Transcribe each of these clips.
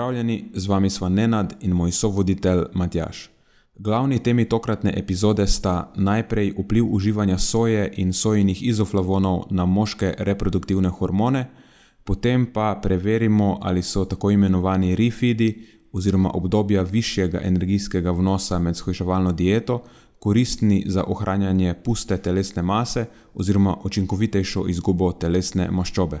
Pozdravljeni, z vami sva Nenad in moj sovoditelj Matjaš. Glavni temi tokratne epizode sta najprej vpliv uživanja soje in sojinih izoflavonov na moške reproduktivne hormone, potem pa preverimo, ali so tako imenovani refidi oziroma obdobja višjega energijskega vnosa med shojševalno dieto koristni za ohranjanje puste telesne mase oziroma učinkovitejšo izgubo telesne maščobe.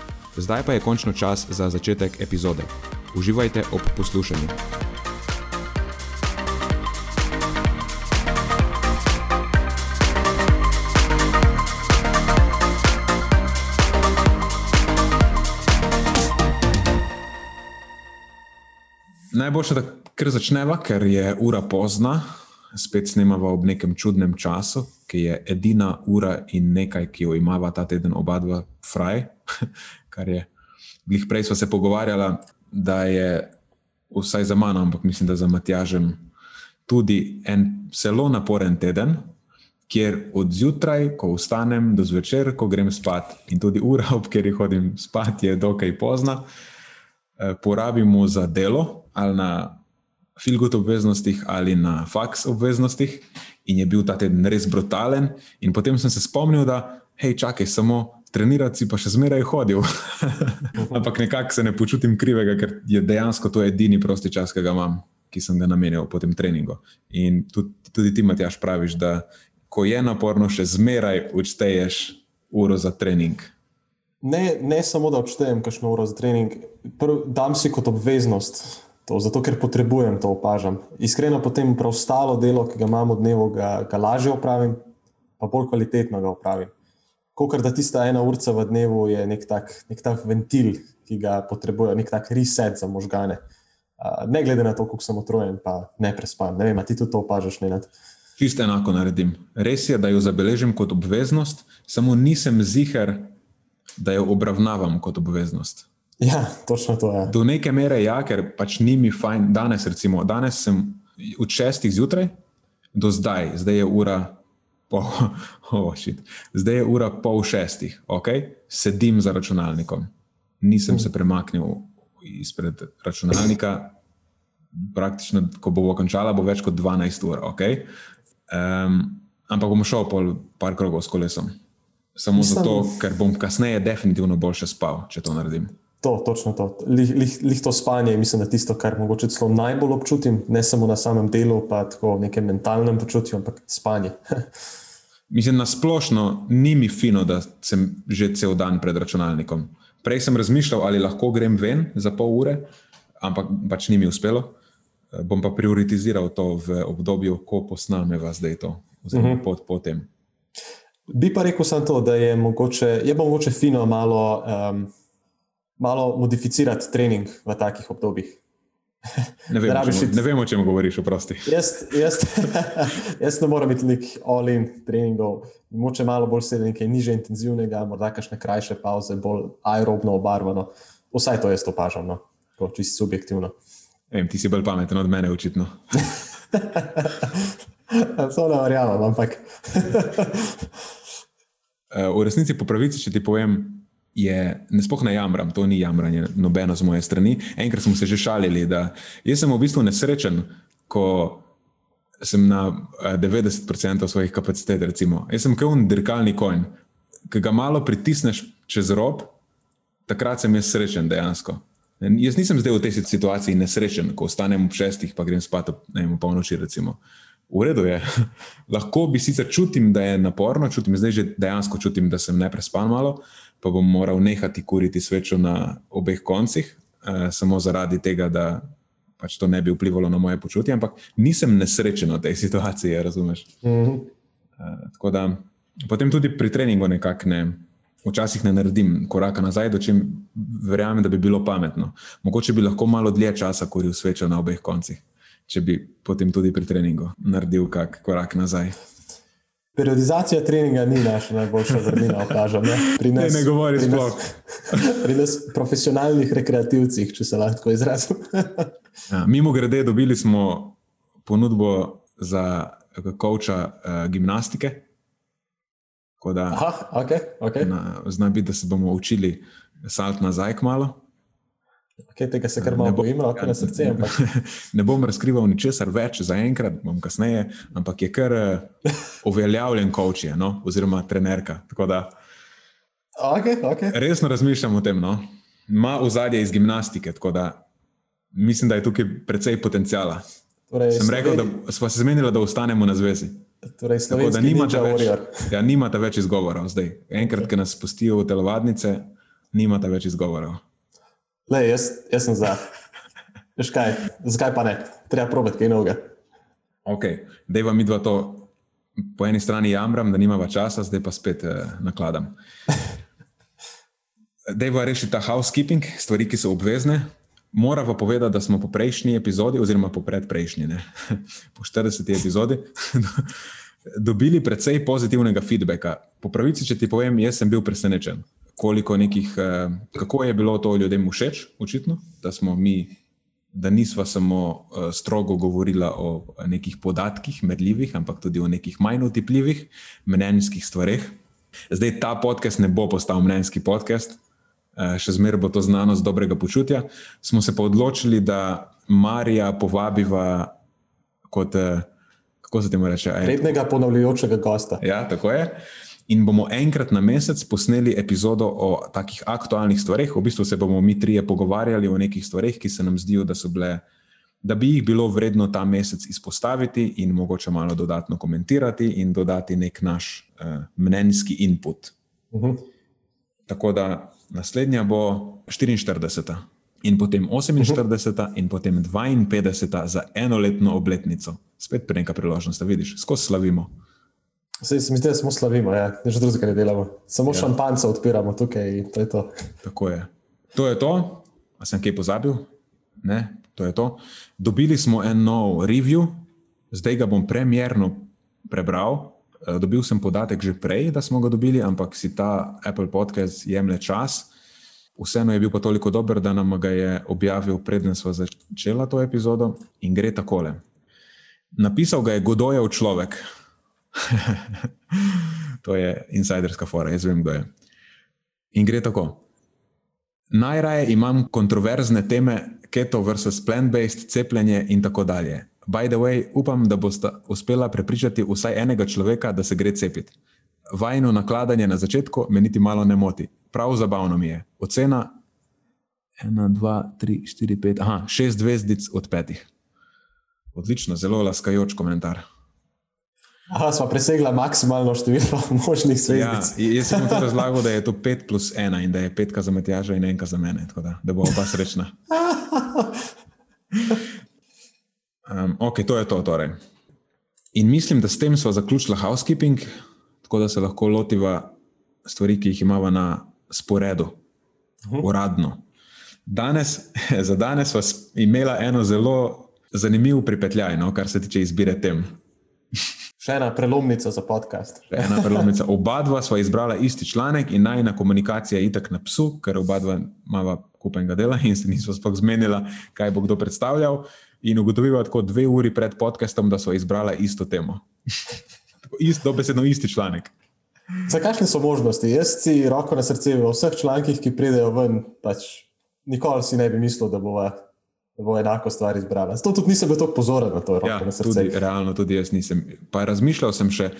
Zdaj pa je končno čas za začetek epizode. Uživajte ob poslušanju. Najboljše, da kar začneva, ker je ura pozna. Spet snemava ob nekem čudnem času, ki je edina ura in nekaj, ki jo imava ta teden oba dva fraj, kar je. Glih prej smo se pogovarjali, da je vsaj za mano, ampak mislim, da za Matjažem tudi en zelo naporen teden, kjer od zjutraj, ko vstanem, do zvečer, ko grem spat, in tudi ura, ob kateri hodim spat, je dokaj pozna, eh, porabimo za delo ali na filgut obveznostih ali na faks obveznostih. In je bil ta teden res brutalen, in potem sem se spomnil, da, hej, čakaj, samo trenirati si pa še zmeraj hodil. Ampak nekako se ne počutim krivega, ker je dejansko to edini prosti čas, ki ga imam, ki sem ga namenil po tem treningu. In tudi, tudi ti, Matjaš, praviš, da ko je naporno, še zmeraj odšteješ uro za trening. Ne, ne samo, da odštejem kakšno uro za trening, prv, dam si kot obveznost. To, zato, ker potrebujem to opažam. Iskreno potem preostalo delo, ki ga imam v dnevu, ga, ga lažje opravim, pa bolj kvalitetno ga opravim kot da tista ena urca v dnevu je nek tak, nek tak ventil, ki ga potrebujejo, nek tak reset za možgane. Uh, ne glede na to, koliko sem otrojen, pa ne prespam. Ne vem, ti tudi to opažaš, ne nad. Čisto enako naredim. Res je, da jo zabeležim kot obveznost, samo nisem ziger, da jo obravnavam kot obveznost. Ja, točno to je. Ja. Do neke mere ja, ker pač ni mi fajn. Danes, recimo, danes sem od šestih zjutraj do zdaj, zdaj je ura pol, oh, zdaj je ura pol šestih, okay? sedim za računalnikom. Nisem se premaknil izpred računalnika, praktično, ko bo končala, bo več kot 12 ur. Okay? Um, ampak bom šel pol par krogov s kolesom. Samo Mislim, zato, ker bom kasneje definitivno boljše spal, če to naredim. To, točno to. Lih, lih, lih to spanje, mislim, da je tisto, kar mogoče celo najbolj občutim, ne samo na samem delu, pa tako v nekem mentalnem počutju, ampak spanje. Mislim, na splošno ni mi fino, da sem že cel dan pred računalnikom. Prej sem razmišljal, ali lahko grem ven za pol ure, ampak pač ni mi uspelo. Eh, bom pa prioritiziral to v obdobju, ko posnameva zdaj to, oziroma uh mhm. -huh. pot, potem. Bi pa rekel samo to, da je mogoče, je mogoče fino malo, um, malo modificirati trening v takih obdobjih. Ne vem, če, ne vem, o čem govoriš, oprosti. Jaz, jaz, jaz ne morem imeti nek all-in treningov, moče malo bolj sedeti nekaj niže intenzivnega, morda kakšne krajše pauze, bolj aerobno obarvano. Vsaj to jaz opažam, no? čisto subjektivno. Vem, ti si bolj pameten od mene, očitno. to ne verjamem, ampak. Eh, v resnici, po pravici, če ti povem, je, ne spoh ne jamram, to ni jamranje, nobeno z moje strani. Enkrat smo se že šalili, da sem v bistvu nesrečen, ko sem na 90% eh, svojih kapacitet. Recimo. Jaz sem kot dirkalni konj, ki ga malo pritisneš čez rob, takrat sem jaz srečen dejansko. Jaz nisem zdaj v tej situaciji nesrečen, ko ostanem ob šestih, pa grem spat ob polnoči. Recimo. V redu je. Lahko bi sicer čutim, da je naporno, čutim zdaj že dejansko čutim, da sem neprespan malo, pa bom moral nehati kuriti svečo na obeh koncih, uh, samo zaradi tega, da pač to ne bi vplivalo na moje počutje. Ampak nisem nesrečen v tej situaciji, razumeš? Mm -hmm. uh, da, potem tudi pri treningu nekako ne. Včasih ne naredim koraka nazaj, do čem verjamem, da bi bilo pametno. Mogoče bi lahko malo dlje časa kuril svečo na obeh koncih, če bi potem tudi pri treningu naredil kak korak nazaj. Periodizacija treninga ni naša najboljša vrlina, opažam. Ne, pri nas, ne, ne govori sploh. Pri nas, profesionalnih rekreativcih, če se lahko izrazim. ja, mimo grede, dobili smo ponudbo za koča uh, gimnastike. Da, Aha, okay, okay. Znam biti, da se bomo učili salt nazaj k malo. Okay, tega se kar malo bojim, lahko na srce. Ne, ne bom razkrival ničesar več za enkrat, bom kasneje, ampak je kar uh, uveljavljen koč, no? oziroma trenerka. Okay, okay. Resno razmišljam o tem. No? Ma v zadje iz gimnastike, tako da mislim, da je tukaj precej potencijala. Torej, Sem rekel, da smo se zmenili, da ostanemo na zvezi. Torej, tako da nimate več, ja, nimate več izgovorov zdaj. Enkrat, ko nas spustijo v telovadnice, nimate več izgovorov. Le, jaz, jaz sem za. Kaj, zakaj pa ne? Treba probati kaj novega. Ok, da vam mi dva to po eni strani jamram, da nimava časa, zdaj pa spet eh, nakladam. Dejva rešiti ta housekeeping, stvari, ki so obvezne. Moramo povedati, da smo po prejšnji epizodi, oziroma po predprejšnji, ne, po 40. epizodi, dobili precej pozitivnega feedbacka. Po pravici, če ti povem, jaz sem bil presenečen koliko nekih, eh, kako je bilo to ljudem všeč, očitno, da smo mi, da nismo samo eh, strogo govorili o nekih podatkih, merljivih, ampak tudi o nekih manj utipljivih mnenjskih stvareh. Zdaj ta podcast ne bo postal mnenjski podcast, eh, še zmeraj bo to znanost dobrega počutja. Smo se pa odločili, da Marija povabiva kot, kako se temu reče, rednega ponavljajočega gosta. Ja, tako je in bomo enkrat na mesec posneli epizodo o takih aktualnih stvareh. V bistvu se bomo mi trije pogovarjali o nekih stvareh, ki se nam zdijo, da, bile, da bi jih bilo vredno ta mesec izpostaviti in mogoče malo dodatno komentirati in dodati nek naš uh, mnenjski input. Uh mhm. -huh. Tako da naslednja bo 44. In potem 48, in potem 52 za enoletno obletnico. Spet pri nekaj priložnosti, vidiš, skozi slavimo. Se, se mi zdi, da smo slavimo, ja. že drugega ne delamo. Samo ja. šampanjce odpiramo tukaj in to je to. Tako je. To je to. A sem kaj pozabil? Ne, to je to. Dobili smo en nov review, zdaj ga bom premjerno prebral. Eh, dobil sem podatek že prej, da smo ga dobili, ampak si ta Apple podcast jemlje čas. Vseeno je bil pa toliko dober, da nam ga je objavil, preden smo začeli to epizodo in gre takole. Napisal ga je Godojev človek, to je insiderska fora, jaz vem, kdo je. In gre tako. Najraje imam kontroverzne teme, keto versus plant-based, cepljenje in tako dalje. By the way, upam, da boste uspela prepričati vsaj enega človeka, da se gre cepiti. Vajno nakladanje na začetku me niti malo ne moti. Prav zabavno mi je. Ocena 1, 2, 3, 4, 5, aha, 6 zvezdic od 5. Odlično, zelo laskajoč komentar. Aha, smo presegli maksimalno število možnih svetov. Ja, jaz sem tudi razlagal, da je to 5 plus 1 in da je 5 za Matjaža in 1 za mene, da, da bo oba srečna. Um, ok, to je to. Torej. In mislim, da s tem smo zaključili housekeeping, tako da se lahko lotiva stvari, ki jih imamo na sporedu, uh mhm. -huh. uradno. Danes, za danes smo imeli eno zelo zanimivo pripetljaj, no, kar se tiče izbire tem. Še ena prelomnica za podcast. Še ena prelomnica. Oba dva sva izbrala isti članek in najna komunikacija je itak na psu, ker oba dva imava kupenega dela in se nismo sploh zmenila, kaj bo kdo predstavljal. In ugotovila tako dve uri pred podcastom, da so izbrala isto temo. Isto, dobesedno isti članek. Za kakšne so možnosti? Jaz si roko na srce v vseh člankih, ki pridejo ven, pač nikoli si ne bi mislil, da bova bo enako stvar izbrala. Zato tudi nisem bil tako pozoren na to, ja, na tudi, realno tudi jaz nisem. Pa razmišljal sem še,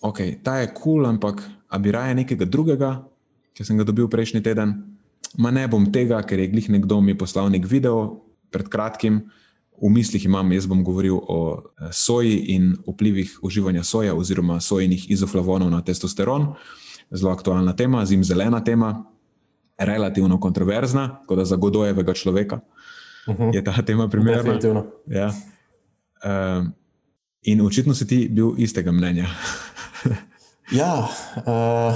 ok, ta je kul, cool, ampak a bi raje nekega drugega, ki sem ga dobil prejšnji teden. Ma ne bom tega, ker je glih nekdo mi poslal nek video pred kratkim. V mislih imam, jaz bom govoril o eh, soji in vplivih uživanja soja oziroma sojinih izoflavonov na testosteron. Zelo aktualna tema, zim zelena tema, relativno kontroverzna, kot da za godojevega človeka uh -huh. je ta tema primerna. Ja. Uh, in očitno si ti bil istega mnenja. ja, uh,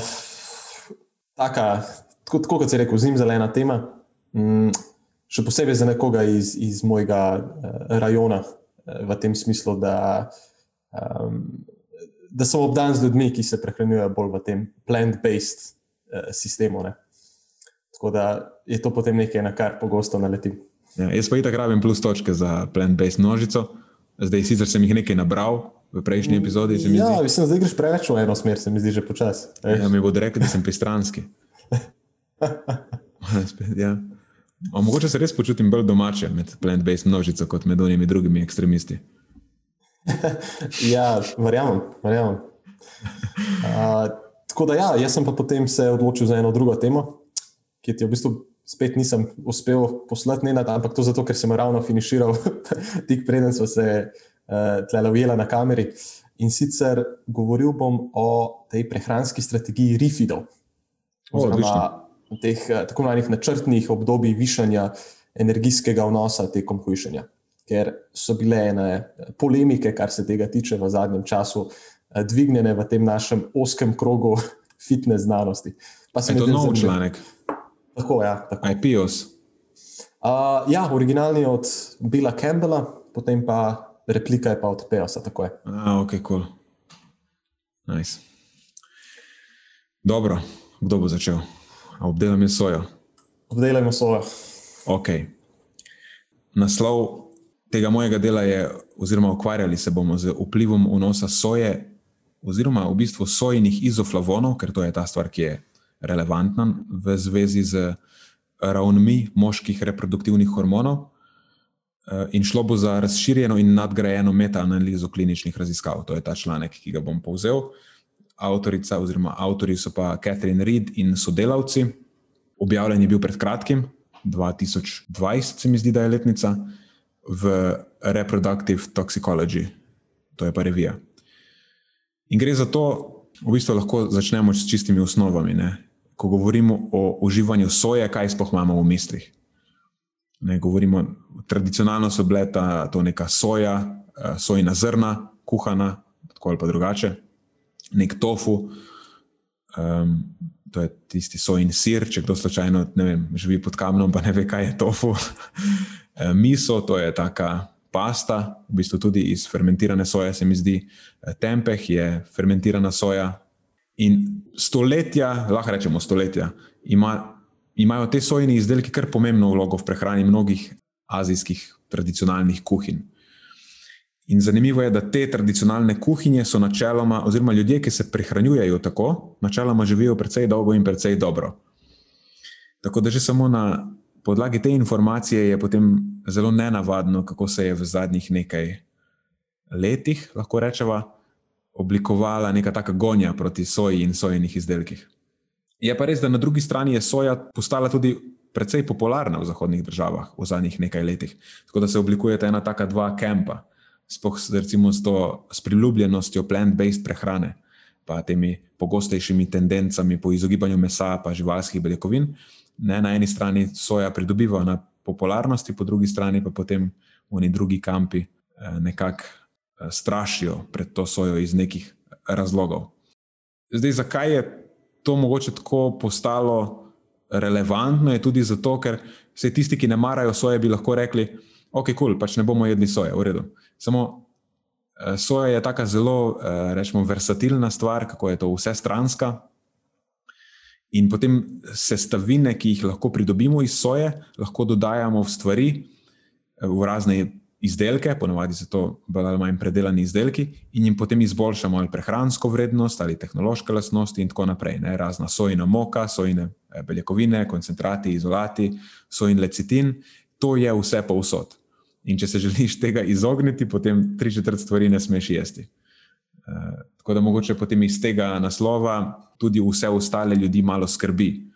taka, tako, tako kot si rekel, zim zelena tema. Mm, še posebej za nekoga iz, iz mojega uh, rajona, uh, v tem smislu, da, um, da sem obdan z ljudmi, ki se prehranjujejo bolj v tem plant-based uh, sistemu. Ne. Tako da je to potem nekaj, na kar pogosto naletim. Ja, jaz pa itak rabim plus točke za plant-based množico. Zdaj sicer sem jih nekaj nabral v prejšnji epizodi. Ja, mislim, zdaj greš preveč v eno smer, se mi zdi že počasi. Ja, mi bodo rekli, da sem pristranski. ja. A mogoče se res počutim bolj domače med plant-based množico kot med onimi drugimi ekstremisti. ja, verjamem. verjamem. Uh, tako da ja, jaz sem pa potem se odločil za eno drugo temo ki ti v bistvu spet nisem uspel poslati, ne, ampak to zato, ker sem ravno finiširal, tik preden smo se uh, tle lovili na kameri. In sicer govoril bom o tej prehranski strategiji RIFID-ov, oziroma teh uh, tako imenovanih načrtnih obdobij višanja energijskega vnosa tekom hujšanja. Ker so bile ene polemike, kar se tega tiče, v zadnjem času, dvignjene v tem našem oskem krogu fitnes znanosti. Pa se je to nov članek. Tako, ja, tako. IPOS. Uh, ja, originalni je od Billa Campbella, potem pa replika je pa od POS-a. Ah, ok, cool. Nice. Dobro, kdo bo začel? Obdelajmo sojo. Obdelajmo sojo. Ok. Naslov tega mojega dela je, oziroma ukvarjali se bomo z vplivom vnosa soje, oziroma v bistvu sojinih izoflavonov, ker to je ta stvar, ki je relevantna v zvezi z ravnmi moških reproduktivnih hormonov. Eh, in šlo bo za razširjeno in nadgrajeno metaanalizo kliničnih raziskav. To je ta članek, ki ga bom povzel. Avtorica oziroma avtori so pa Catherine Reed in sodelavci. Objavljen je bil pred kratkim, 2020, se mi zdi, da je letnica, v Reproductive Toxicology, to je pa revija. In gre za to, v bistvu lahko začnemo s čistimi osnovami. Ne? Ko govorimo o uživanju soje, kaj sploh imamo v mislih. Ne, govorimo, tradicionalno so bile ta, to neka soja, eh, sojna zrna, kuhana, tako ali pa drugače, nek tofu, um, to je tisti sojni sir. Če kdo slučajno vem, živi pod kamnom, pa ne ve, kaj je tofu. Eh, miso, to je taka pasta, v bistvu tudi iz fermentirane soje, se mi zdi. Eh, tempeh je fermentirana soja, In stoletja, lahko rečemo stoletja, ima, imajo te sojni izdelki kar pomembno vlogo v prehrani mnogih azijskih tradicionalnih kuhinj. In zanimivo je, da te tradicionalne kuhinje so načeloma, oziroma ljudje, ki se prehranjujejo tako, načeloma živijo precej dolgo in precej dobro. Tako da že samo na podlagi te informacije je potem zelo nenavadno, kako se je v zadnjih nekaj letih, lahko rečemo, oblikovala neka taka gonja proti soji in sojenih izdelkih. Je pa res, da na drugi strani je soja postala tudi precej popularna v zahodnih državah v zadnjih nekaj letih. Tako da se oblikujeta ena taka dva kampa, spoh recimo s to s priljubljenostjo plant-based prehrane, pa temi pogostejšimi tendencami po izogibanju mesa pa živalskih beljakovin. Ne, na eni strani soja pridobiva na popularnosti, po drugi strani pa potem oni drugi kampi eh, nekako strašijo pred to sojo iz nekih razlogov. Zdaj, zakaj je to mogoče tako postalo relevantno, je tudi zato, ker vse tisti, ki ne marajo soje, bi lahko rekli: Ok, kul, cool, pač ne bomo jedli soje, v redu. Samo eh, soja je tako zelo, eh, rečemo, versatilna stvar, kako je to vse stranska. In potem sestavine, ki jih lahko pridobimo iz soje, lahko dodajamo v stvari, v razne izdelke, ponovadi so to bolj ali manj predelani izdelki, in jim potem izboljšamo ali prehransko vrednost ali tehnološke lastnosti, in tako naprej. Ne? Razna sojna moka, sojne eh, beljakovine, koncentrati, izolati, sojn lecitin, to je vse povsod. In če se želiš tega izogniti, potem tri četrt stvari ne smeš jesti. Uh, tako da mogoče potem iz tega naslova tudi vse ostale ljudi malo skrbi,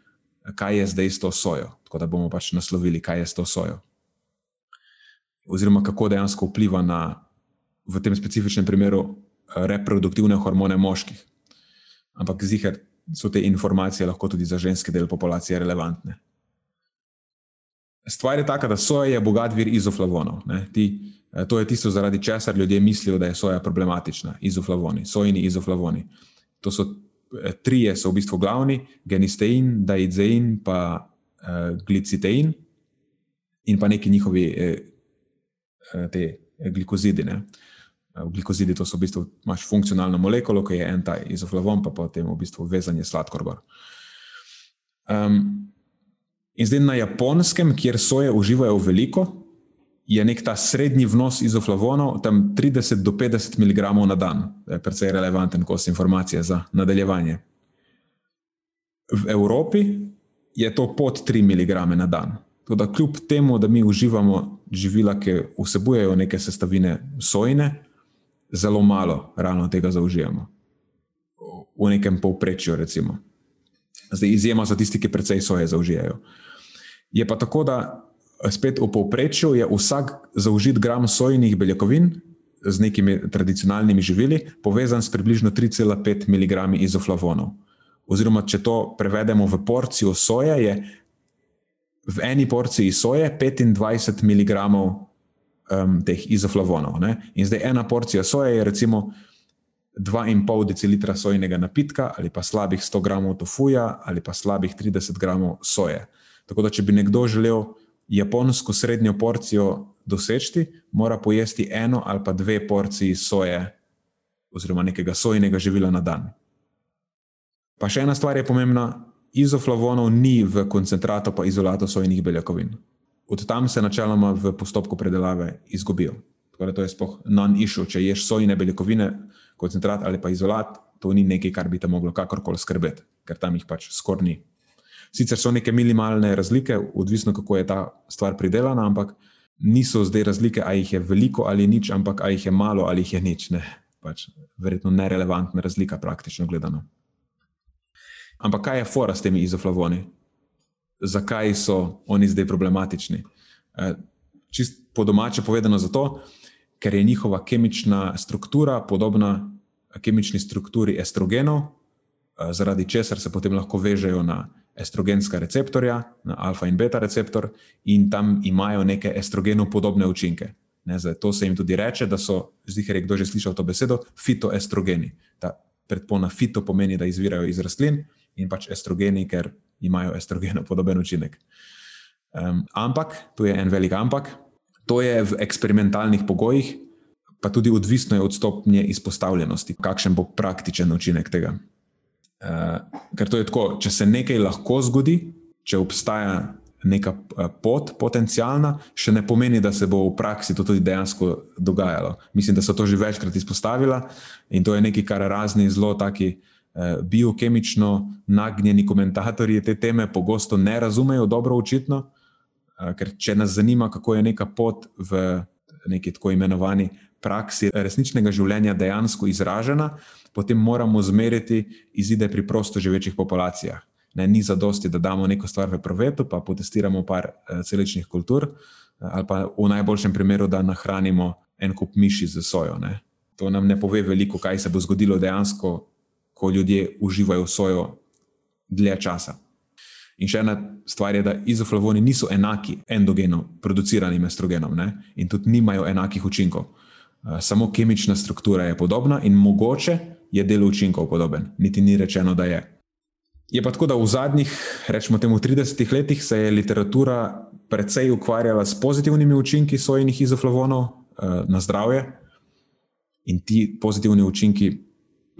kaj je zdaj s to sojo. Tako da bomo pač naslovili, kaj je s to sojo. Oziroma, kako dejansko vpliva na, v tem specifičnem primeru, reproduktivne hormone moških. Ampak zihar so te informacije lahko tudi za ženske del populacije relevantne. Stvar je taka, da soja je bogat vir izoflavonov. Ti, to je tisto, zaradi česar ljudje mislijo, da je soja problematična. Izoflavoni, sojni izoflavoni. To so trije, so v bistvu glavni: genistein, daizein, pa uh, glicitein in pa neki njihovi uh, te glikozidi. Ne? V glikozidi to so v bistvu imaš funkcionalno molekulo, ki je en ta izoflavon, pa potem v bistvu vezanje sladkor. Um, In zdaj na japonskem, kjer soje uživajo veliko, je nek ta srednji vnos izoflavonov, tam 30 do 50 mg na dan. To je precej relevanten kos informacije za nadaljevanje. V Evropi je to pod 3 mg na dan. Tudi kljub temu, da mi uživamo živila, ki vsebujejo neke sestavine sojne, zelo malo ravno tega zaužijemo. V nekem povprečju, recimo. Zdaj, izjema so tisti, ki precej soje zaužijajo. Je pa tako, da spet v povprečju je vsak zaužit gram sojnih beljakovin z nekimi tradicionalnimi živili povezan s približno 3,5 mg izoflavonov. Oziroma, če to prevedemo v porcijo soje, je v eni porciji soje 25 mg um, teh izoflavonov. Ne? In zdaj ena porcija soje je recimo 2,5 decilitra sojnega napitka, ali pa slabih 100 gramov tofuja, ali pa slabih 30 gramov soje. Tako da, če bi nekdo želel japonsko srednjo porcijo doseči, mora pojesti eno ali pa dve porciji soje, oziroma nekega sojnega živila na dan. Pa še ena stvar je pomembna: izoflavonov ni v koncentratu, pa izolatu sojnih beljakovin. Od tam se načeloma v postopku predelave izgubijo. Tako da to je sploh non-issue, če ješ sojne beljakovine, koncentrat ali pa izolat, to ni nekaj, kar bi te moglo kakorkoli skrbeti, ker tam jih pač skoraj ni. Sicer so neke minimalne razlike, odvisno kako je ta stvar pridelana, ampak niso zdaj razlike, ali jih je veliko ali nič, ampak ali jih je malo ali jih je nič. Ne. Pač, verjetno nerelevantna razlika, praktično gledano. Ampak kaj je fora s temi izoflavoni? Zakaj so oni zdaj problematični? E, čist po domače povedano, zato, ker je njihova kemična struktura podobna kemični strukturi estrogenov, e, zaradi česar se potem lahko vežejo na estrogenska receptorja, na alfa in beta receptor, in tam imajo neke estrogenu podobne učinke. Ne, to se jim tudi reče, da so, zdaj je kdo že slišal to besedo, fitoestrogeni. Ta predpona fito pomeni, da izvirajo iz rastlin in pač estrogeni, ker imajo estrogenu podoben učinek. Um, ampak, tu je en velik ampak, to je v eksperimentalnih pogojih, pa tudi odvisno je od stopnje izpostavljenosti, kakšen bo praktičen učinek tega. Uh, ker to je tako, če se nekaj lahko zgodi, če obstaja neka uh, pot, potencijalna, še ne pomeni, da se bo v praksi to tudi dejansko dogajalo. Mislim, da so to že večkrat izpostavila in to je nekaj, kar razni zelo taki uh, biokemično nagnjeni komentatorji te teme pogosto ne razumejo dobro, očitno. Uh, ker če nas zanima, kako je neka pot v neki tako imenovani praksi resničnega življenja dejansko izražena, potem moramo zmeriti izide pri prosto živečih populacijah. Ne, ni zadosti, da damo neko stvar v provetu, pa potestiramo par uh, celičnih kultur, ali pa v najboljšem primeru, da nahranimo en kup miši z sojo. Ne. To nam ne pove veliko, kaj se bo zgodilo dejansko, ko ljudje uživajo sojo dlje časa. In še ena stvar je, da izoflavoni niso enaki endogeno produciranim estrogenom ne? in tudi nimajo enakih učinkov. Uh, samo kemična struktura je podobna in mogoče je del učinkov podoben, niti ni rečeno, da je. Je pa tako, da v zadnjih, rečemo temu, 30 letih se je literatura precej ukvarjala s pozitivnimi učinki sojenih izoflavonov uh, na zdravje, in ti pozitivni učinki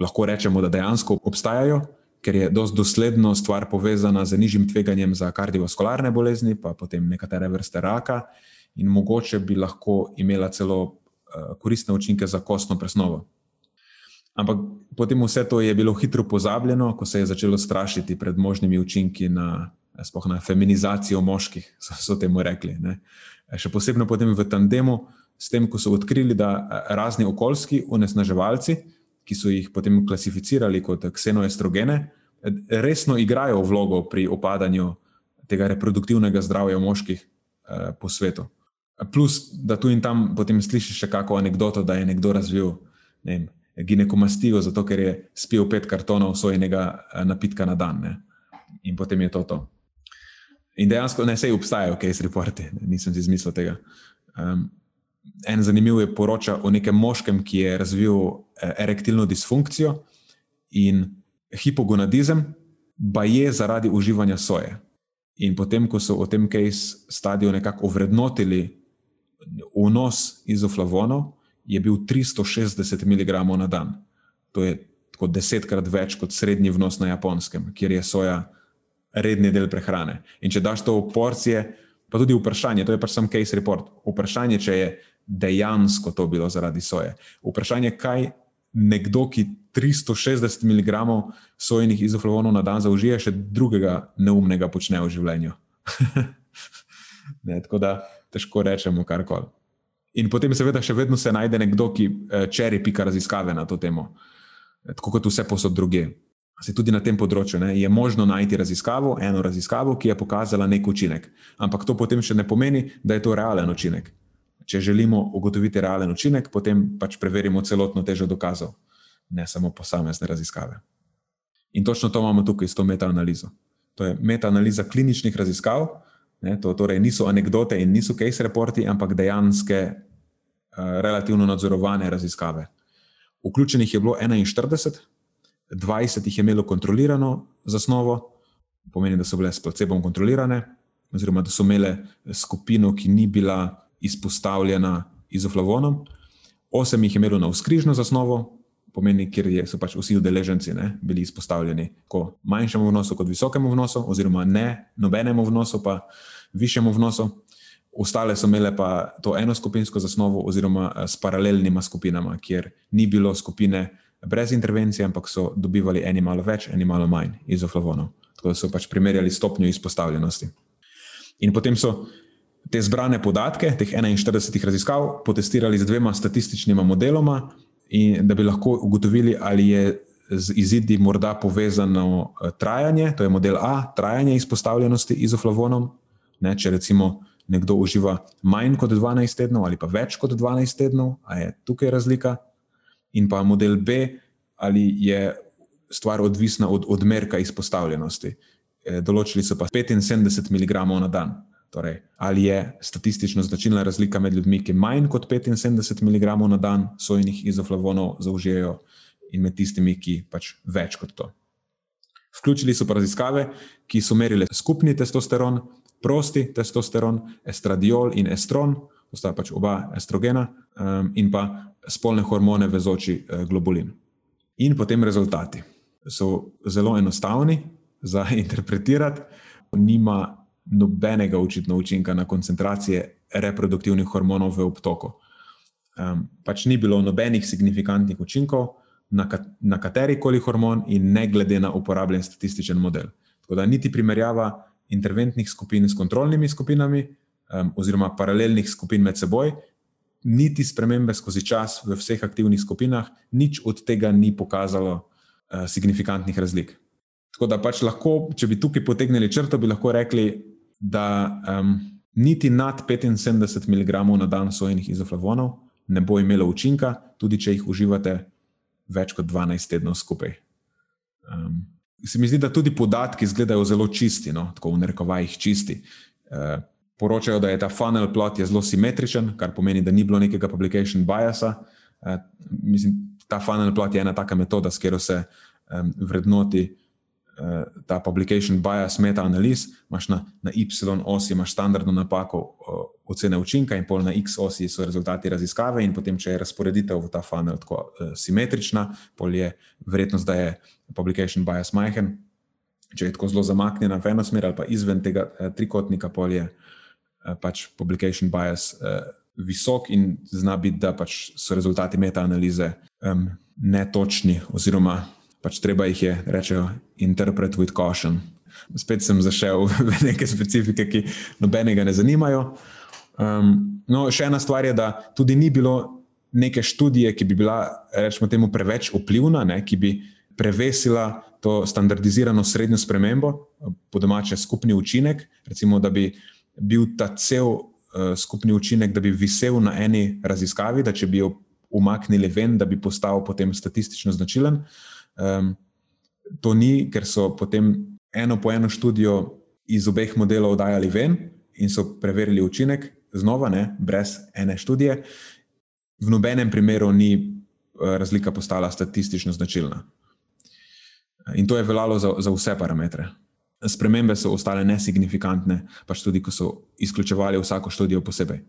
lahko rečemo, da dejansko obstajajo, ker je dosti dosledno stvar povezana z nižjim tveganjem za kardiovaskularne bolezni, pa potem nekatere vrste raka, in mogoče bi lahko imela celo uh, koristne učinke za kostno presnovo. Ampak potem vse to je bilo hitro pozabljeno, ko se je začelo strašiti pred možnimi učinki na, na feminizacijo moških, so, so temu rekli. Ne. Še posebej potem v tandemu, s tem, ko so odkrili, da razni okoljski onesnaževalci, ki so jih potem klasificirali kot ksenoestrogene, resno igrajo vlogo pri opadanju tega reproduktivnega zdravja moških eh, po svetu. Plus, da tu in tam potem slišiš še kako anegdoto, da je nekdo razvil ne vem, ginekomastijo, zato ker je spil pet kartonov sojenega eh, napitka na dan. Ne? In potem je to to. In dejansko ne sej obstajajo case reporti, nisem si izmislil tega. Um, en zanimiv je poroča o nekem moškem, ki je razvil eh, erektilno disfunkcijo in hipogonadizem, pa je zaradi uživanja soje. In potem, ko so v tem case stadiju nekako ovrednotili vnos izoflavonov, je bil 360 mg na dan. To je tako desetkrat več kot srednji vnos na japonskem, kjer je soja redni del prehrane. In če daš to v porcije, pa tudi vprašanje, to je pač sam case report, vprašanje, če je dejansko to bilo zaradi soje. Vprašanje, kaj nekdo, ki 360 mg sojenih izoflavonov na dan zaužije, še drugega neumnega počne v življenju. ne, tako da težko rečemo karkoli. In potem, seveda, še vedno se najde nekdo, ki eh, čeri pika raziskave na to temo, tako kot vse posod druge. Se tudi na tem področju ne, je možno najti raziskavo, eno raziskavo, ki je pokazala nek učinek. Ampak to potem še ne pomeni, da je to realen učinek. Če želimo ugotoviti realen učinek, potem pač preverimo celotno težo dokazov, ne samo posamezne raziskave. In točno to imamo tukaj s to metaanalizo. To je metaanaliza kliničnih raziskav, ne, to torej niso anekdote in niso case reporti, ampak dejanske, uh, relativno nadzorovane raziskave. Vključenih je bilo 41, 20 jih je imelo kontrolirano zasnovo, pomeni, da so bile s placebom kontrolirane, oziroma da so imele skupino, ki ni bila izpostavljena izoflavonom, 8 jih je imelo na vzkrižno zasnovo, pomeni, kjer so pač vsi udeleženci ne, bili izpostavljeni tako manjšemu vnosu kot visokemu vnosu, oziroma ne nobenemu vnosu, pa višjemu vnosu. Ostale so imele pa to eno skupinsko zasnovo, oziroma s paralelnima skupinama, kjer ni bilo skupine brez intervencije, ampak so dobivali eni malo več, eni malo manj izoflavonov. Tako da so pač primerjali stopnjo izpostavljenosti. In potem so te zbrane podatke, teh 41 raziskav, potestirali z dvema statističnima modeloma, da bi lahko ugotovili, ali je z izidi morda povezano eh, trajanje, to je model A, trajanje izpostavljenosti izoflavonom. Ne, če recimo nekdo uživa manj kot 12 tednov ali pa več kot 12 tednov, ali je tukaj razlika, in pa model B, ali je stvar odvisna od odmerka izpostavljenosti. E, določili so pa 75 mg na dan. Torej, ali je statistično značilna razlika med ljudmi, ki manj kot 75 mg na dan sojenih izoflavonov zaužijejo, in med tistimi, ki pač več kot to. Vključili so pa raziskave, ki so merile skupni testosteron, prosti testosteron, estradiol in estron, to sta pač oba estrogena, um, in pa spolne hormone vezoči eh, globulin. In potem rezultati so zelo enostavni za interpretirati, nima nobenega očitno učinka na koncentracije reproduktivnih hormonov v obtoku. Um, pač ni bilo nobenih signifikantnih učinkov na, kat na kateri koli hormon, in ne glede na uporabljen statističen model. Tako da niti primerjava interventnih skupin s kontrolnimi skupinami, um, oziroma paralelnih skupin med seboj, niti spremembe skozi čas v vseh aktivnih skupinah, nič od tega ni pokazalo uh, signifikantnih razlik. Tako da pač lahko, če bi tukaj potegnili črto, bi lahko rekli, da um, niti nad 75 mg na dan sojenih izoflavonov ne bo imelo učinka, tudi če jih uživate več kot 12 tednov skupaj. Um, se mi zdi, da tudi podatki izgledajo zelo čisti, no, tako v narekovajih čisti. Uh, poročajo, da je ta funnel plot je zelo simetričen, kar pomeni, da ni bilo nekega publication biasa. Uh, mislim, ta funnel plot je ena taka metoda, s katero se um, vrednoti ta publication bias, meta-analiz. Imáš na, na Y osi imaš standardno napako uh, ocene učinka, in pol na X osi so rezultati raziskave, in potem, če je razporeditev v ta funnel tako uh, simetrična, pol je verjetnost, da je publication bias majhen. Če je tako zelo zamaknjena v eno smer ali pa izven tega uh, trikotnika, pol je uh, Eh, pač publication bias uh, visok in zna biti, da pač so rezultati metaanalize um, netočni, oziroma pač treba jih je, rečejo, interpret with caution. Spet sem zašel v neke specifike, ki nobenega ne zanimajo. Um, no, še ena stvar je, da tudi ni bilo neke študije, ki bi bila, rečemo, temu preveč vplivna, ne, ki bi prevesila to standardizirano srednjo spremembo, po domače skupni učinek, recimo, da bi bil ta cel uh, skupni učinek, da bi visel na eni raziskavi, da če bi jo umaknili ven, da bi postal potem statistično značilen. Um, to ni, ker so potem eno po eno študijo iz obeh modelov dajali ven in so preverili učinek, znova, ne, brez ene študije. V nobenem primeru ni uh, razlika postala statistično značilna. In to je veljalo za, za vse parametre. Spremembe so ostale nesignifikantne, pač tudi, ko so izključevali vsako študijo posebej.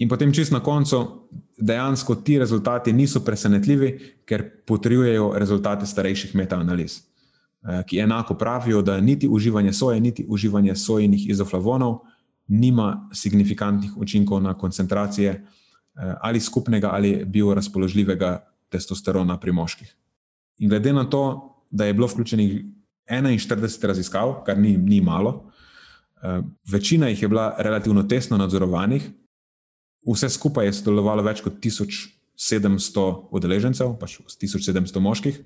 In potem, čist na koncu, dejansko ti rezultati niso presenetljivi, ker potrjujejo rezultate starejših metaanaliz, eh, ki enako pravijo, da niti uživanje soje, niti uživanje sojenih izoflavonov nima signifikantnih učinkov na koncentracije eh, ali skupnega ali biorazpoložljivega testosterona pri moških. In glede na to, da je bilo vključenih 41 raziskav, kar ni, ni malo. Uh, večina jih je bila relativno tesno nadzorovanih, vse skupaj je sodelovalo več kot 1700 udeležencev, pač 1700 moških.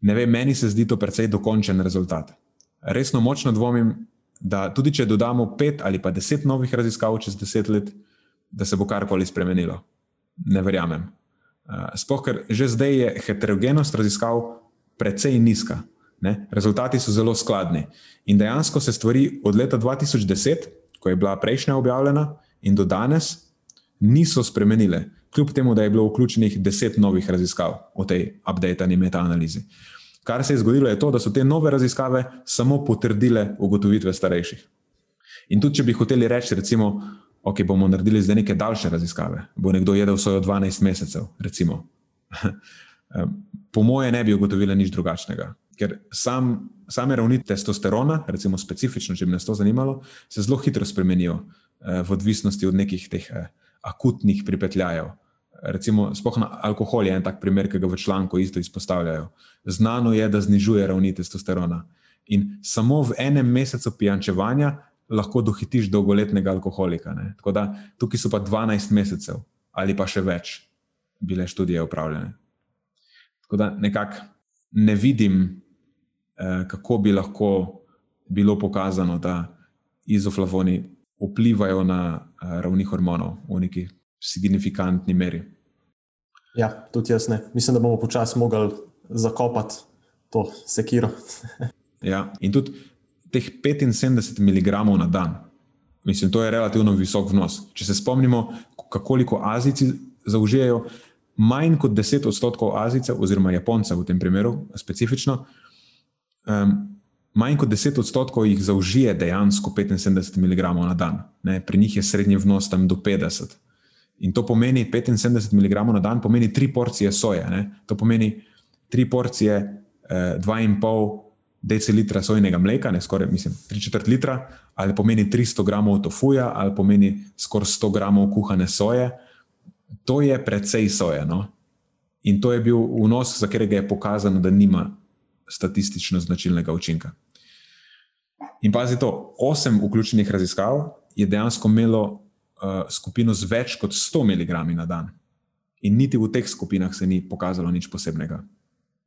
Ne vem, meni se zdi to precej dokončen rezultat. Resno močno dvomim, da tudi če dodamo pet ali pa deset novih raziskav čez deset let, da se bo karkoli spremenilo. Ne verjamem. Uh, Sploh, ker že zdaj je heterogenost raziskav precej nizka. Ne? Rezultati so zelo skladni. In dejansko se stvari od leta 2010, ko je bila prejšnja objavljena, in do danes niso spremenile, kljub temu, da je bilo vključenih deset novih raziskav v tej updateni metaanalizi. Kar se je zgodilo, je to, da so te nove raziskave samo potrdile ugotovitve starejših. In tudi, če bi hoteli reči, recimo, ok, bomo naredili zdaj neke daljše raziskave, bo nekdo jedel svojo 12 mesecev, recimo. po moje ne bi ugotovili nič drugačnega. Ker sam, same ravni testosterona, recimo specifično, če bi nas to zanimalo, se zelo hitro spremenijo eh, v odvisnosti od nekih teh eh, akutnih pripetljajev. Recimo, spohna alkohol je en tak primer, ki ga v članku isto izpostavljajo. Znano je, da znižuje ravni testosterona. In samo v enem mesecu pijančevanja lahko dohitiš dolgoletnega alkoholika. Ne? Tako da tukaj so pa 12 mesecev ali pa še več bile študije upravljene. Tako da nekako ne vidim, eh, kako bi lahko bilo pokazano, da izoflavoni vplivajo na eh, ravni hormonov v neki signifikantni meri. Ja, tudi jaz ne. Mislim, da bomo počasi mogli zakopati to sekiro. ja, in tudi teh 75 mg na dan, mislim, to je relativno visok vnos. Če se spomnimo, koliko Azijci zaužijajo, manj kot 10 odstotkov Azijcev, oziroma Japoncev v tem primeru, specifično, um, manj kot 10 odstotkov jih zaužije dejansko 75 mg na dan. Ne? Pri njih je srednji vnos tam do 50. In to pomeni 75 mg na dan, pomeni tri porcije soje. Ne? To pomeni tri porcije, eh, 2,5 decilitra sojnega mleka, ne skoraj, mislim, 3 četrt litra, ali pomeni 300 gramov tofuja, ali pomeni skoraj 100 gramov kuhane soje to je precej sojeno. In to je bil vnos, za katerega je pokazano, da nima statistično značilnega učinka. In pazi to, osem vključenih raziskav je dejansko imelo uh, skupino z več kot 100 mg na dan. In niti v teh skupinah se ni pokazalo nič posebnega.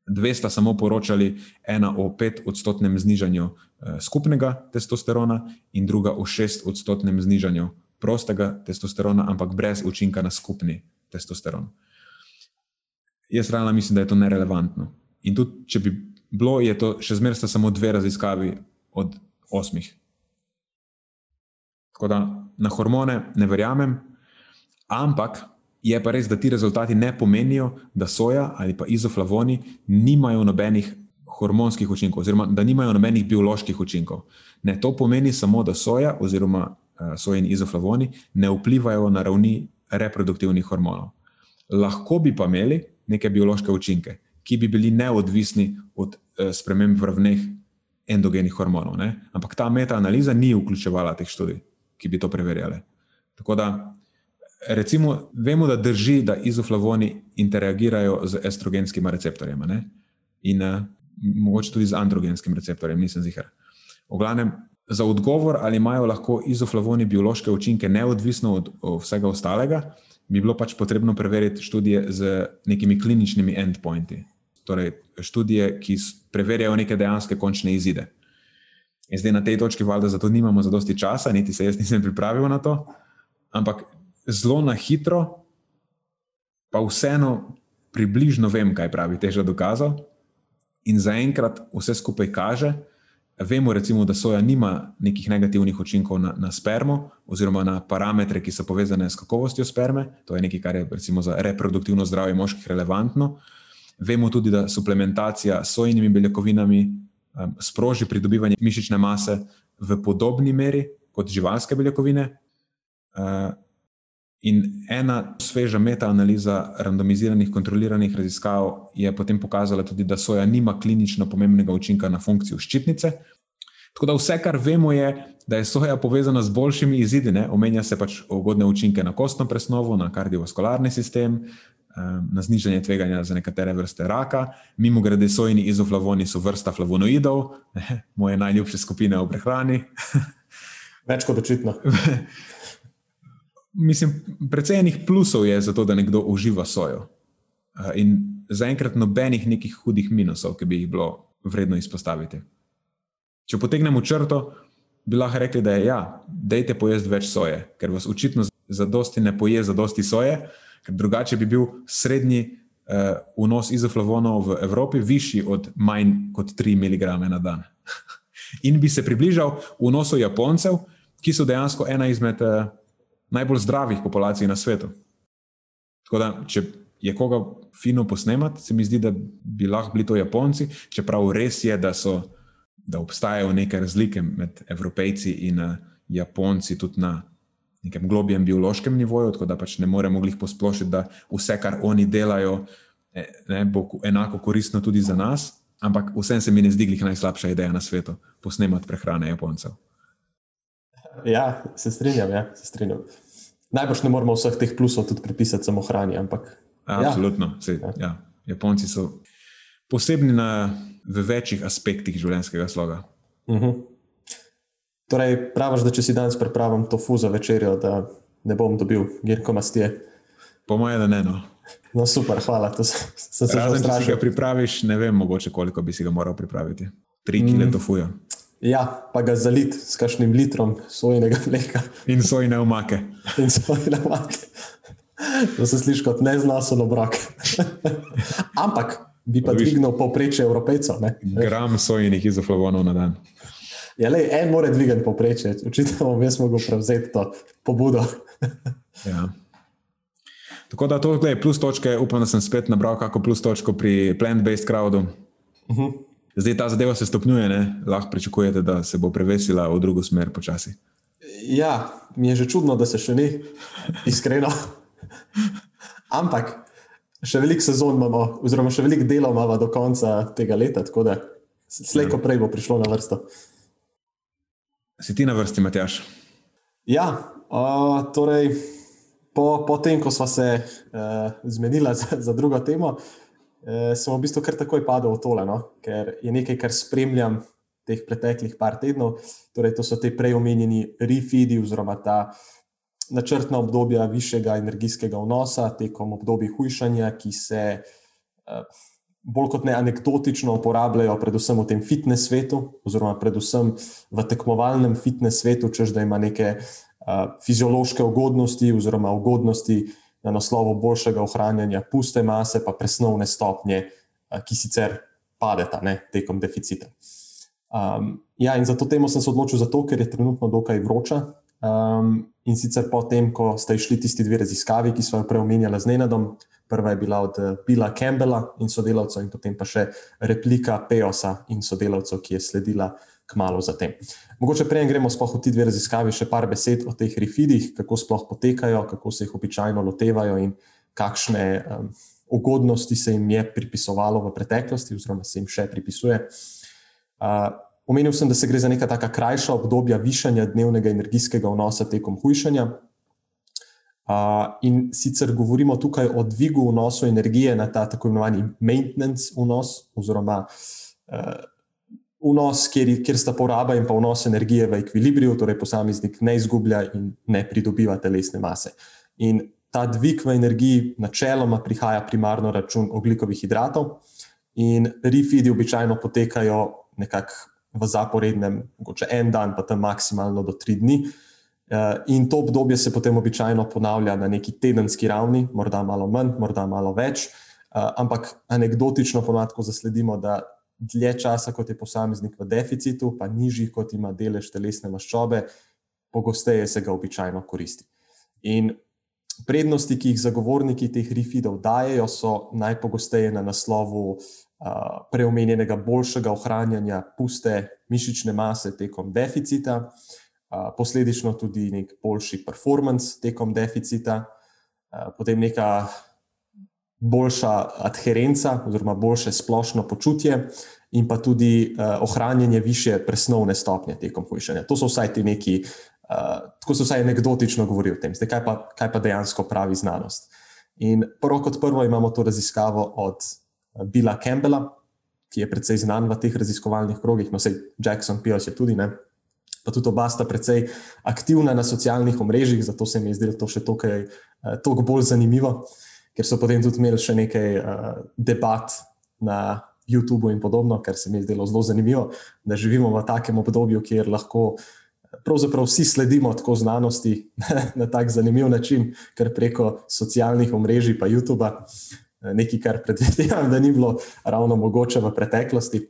Dve sta samo poročali, ena o petodstotnem znižanju uh, skupnega testosterona, in druga o šestodstotnem znižanju prostega testosterona, ampak brez učinka na skupni testosteron. Jaz realno mislim, da je to nerelevantno. In tudi, če bi bilo, je to še zmeraj samo dve raziskavi od osmih. Tako da na hormone ne verjamem, ampak je pa res, da ti rezultati ne pomenijo, da soja ali pa izoflavoni nimajo nobenih hormonskih učinkov, oziroma da nimajo nobenih bioloških učinkov. Ne, to pomeni samo, da soja oziroma Eh, sojeni izoflavoni, ne vplivajo na ravni reproduktivnih hormonov. Lahko bi pa imeli neke biološke učinke, ki bi bili neodvisni od sprememb v ravneh endogenih hormonov. Ne? Ampak ta metaanaliza ni vključevala teh študij, ki bi to preverjale. Tako da, recimo, vemo, da drži, da izoflavoni interagirajo z estrogenskimi receptorji in uh, mogoče tudi z androgenskim receptorjem, nisem zihar. V glavnem, za odgovor, ali imajo lahko izoflavoni biološke učinke, neodvisno od, od vsega ostalega, bi bilo pač potrebno preveriti študije z nekimi kliničnimi endpointi. Torej študije, ki preverjajo neke dejanske končne izide. In zdaj na tej točki, valjda, zato nimamo zadosti časa, niti se jaz nisem pripravil na to, ampak zelo na hitro, pa vseeno približno vem, kaj pravi teža dokazov. In zaenkrat vse skupaj kaže, vemo, recimo, da soja nima nekih negativnih učinkov na, na spermo, oziroma na parametre, ki so povezane s kakovostjo sperme. To je nekaj, kar je recimo, za reproduktivno zdravje moških relevantno. Vemo tudi, da suplementacija s sojnimi beljakovinami um, sproži pridobivanje mišične mase v podobni meri kot živalske beljakovine. Uh, In ena sveža metaanaliza randomiziranih kontroliranih raziskav je potem pokazala tudi, da soja nima klinično pomembnega učinka na funkcijo ščitnice. Tako da vse, kar vemo, je, da je soja povezana z boljšimi izidi. Ne? Omenja se pač ugodne učinke na kostno presnovo, na kardiovaskularni sistem, na znižanje tveganja za nekatere vrste raka. Mimo grede, sojni izoflavoni so vrsta flavonoidov, moje najljubše skupine v prehrani. Več kot očitno. Mislim, precej enih plusov je za to, da nekdo uživa sojo. In zaenkrat nobenih nekih hudih minusov, ki bi jih bilo vredno izpostaviti. Če potegnemo črto, bi lahko rekli, da je ja, dejte pojesti več soje, ker vas očitno za dosti ne poje za dosti soje, ker drugače bi bil srednji uh, vnos izoflavonov v Evropi višji od manj kot 3 mg na dan. In bi se približal vnosu Japoncev, ki so dejansko ena izmed. Uh, najbolj zdravih populacij na svetu. Tako da, če je koga fino posnemati, se mi zdi, da bi lahko bili to Japonci, čeprav res je, da, so, da obstajajo neke razlike med Evropejci in uh, Japonci tudi na nekem globjem biološkem nivoju, tako da pač ne moremo jih posplošiti, da vse, kar oni delajo, eh, ne, bo enako koristno tudi za nas. Ampak vsem se mi ne zdi, je najslabša ideja na svetu posnemati prehrane Japoncev. Ja, se strinjam. Ja, se strinjam. Najbrž ne moramo vseh teh plusov tudi pripisati samo hrani. Ampak, ja. Absolutno. Ja. Sej, ja. Japonci so posebni na, v večjih aspektih življenjskega sloga. Uh mhm. -huh. Torej, praviš, da če si danes pripravim tofu za večerjo, da ne bom dobil girko mastije. Po mojem, da ne. No. no, super, hvala. To sem se zavedal. Če si ga pripraviš, ne vem, mogoče koliko bi si ga moral pripraviti. Tri kile mm. tofuja. Ja, pa ga zaliti s kakšnim litrom sojnega mleka. In sojne omake. In sojne omake. To se sliši kot neznasen obrak. Ampak bi pa dvignil povprečje evropejcev. Ne? Gram sojnih izoflavonov na dan. Ja, le en more dvigati povprečje, očitno jaz mogli prevzeti to pobudo. ja. Tako da to je plus točke, upam, da sem spet nabral kako plus točko pri plant-based crowdu. Uh mhm. -huh. Zdaj ta zadeva se stopnjuje, ne? lahko pričakujete, da se bo prevesila v drugo smer počasi. Ja, mi je že čudno, da se še ni, iskreno. Ampak še veliko sezon imamo, oziroma še veliko dela imamo do konca tega leta, tako da slejko prej bo prišlo na vrsto. Si ti na vrsti, Matjaš? Ja, uh, torej po, po tem, ko smo se uh, zmenili za, za drugo temo, uh, sem v bistvu kar takoj padel v tole, no? ker je nekaj, kar spremljam teh preteklih par tednov. Torej, to so te prej omenjeni refidi, oziroma ta načrtna obdobja višjega energijskega vnosa tekom obdobja hujšanja, ki se eh, bolj kot ne anekdotično uporabljajo, predvsem v tem fitnes svetu, oziroma predvsem v tekmovalnem fitnes svetu, čež da ima neke. Uh, fiziološke ugodnosti, oziroma ugodnosti, na naslovu boljšega ohranjanja puste mase, pa presnovne stopnje, ki sicer padeta ne, tekom deficita. Um, ja, in za to temo sem se odločil zato, ker je trenutno dokaj vroča. Um, in sicer potem, ko ste išli tisti dve raziskavi, ki so jo prej omenjali z Nenadom, prva je bila od Bila Campbella in sodelavcev, in potem pa še replika Peosa in sodelavcev, ki je sledila kmalo zatem. Mogoče prej gremo sploh v ti dve raziskavi, še par besed o teh refidih, kako sploh potekajo, kako se jih običajno lotevajo in kakšne um, ugodnosti se jim je pripisovalo v preteklosti, oziroma se jim še pripisuje. Uh, omenil sem, da se gre za neka taka krajša obdobja višanja dnevnega energijskega vnosa tekom hujšanja. Uh, in sicer govorimo tukaj o dvigu vnosa energije na ta tako imenovani maintenance vnos, oziroma uh, vnos, kjer, kjer sta poraba in pa vnos energije v ekvilibriju, torej posameznik ne izgublja in ne pridobiva telesne mase. In ta dvig v energiji načeloma prihaja primarno račun oglikovih hidratov, In refidi običajno potekajo nekako v zaporednem, mogoče en dan, pa tam maksimalno do tri dni. Eh, in to obdobje se potem običajno ponavlja na neki tedenski ravni, morda malo manj, morda malo več. Eh, ampak anekdotično ponovadi zasledimo, da dlje časa, kot je posameznik v deficitu, pa nižji, kot ima delež telesne maščobe, pogosteje se ga običajno koristi. In prednosti, ki jih zagovorniki teh refidov dajo, so najpogosteje na naslovu preomenjenega boljšega ohranjanja puste mišične mase tekom deficita, posledično tudi nek boljši performance tekom deficita, potem neka boljša adherenca oziroma boljše splošno počutje in pa tudi ohranjanje više presnovne stopnje tekom hujšanja. To so vsaj ti neki, tako so vsaj anekdotično govorili o tem. Zdaj, kaj pa, kaj pa dejansko pravi znanost? In prvo kot prvo imamo to raziskavo od Billa Campbella, ki je precej znan v teh raziskovalnih krogih, no, sej Jackson Pierce je tudi, ne? Pa tudi oba sta precej aktivna na socialnih omrežjih, zato se mi je zdelo to še uh, toliko bolj zanimivo, ker so potem tudi imeli še nekaj uh, debat na YouTubu in podobno, ker se mi je zdelo zelo zanimivo, da živimo v takem obdobju, kjer lahko. Pravzaprav vsi sledimo tako znanosti na tak zanimiv način, kar preko socialnih omrežij, pa YouTube, nekaj, kar predvidevam, da ni bilo ravno mogoče v preteklosti.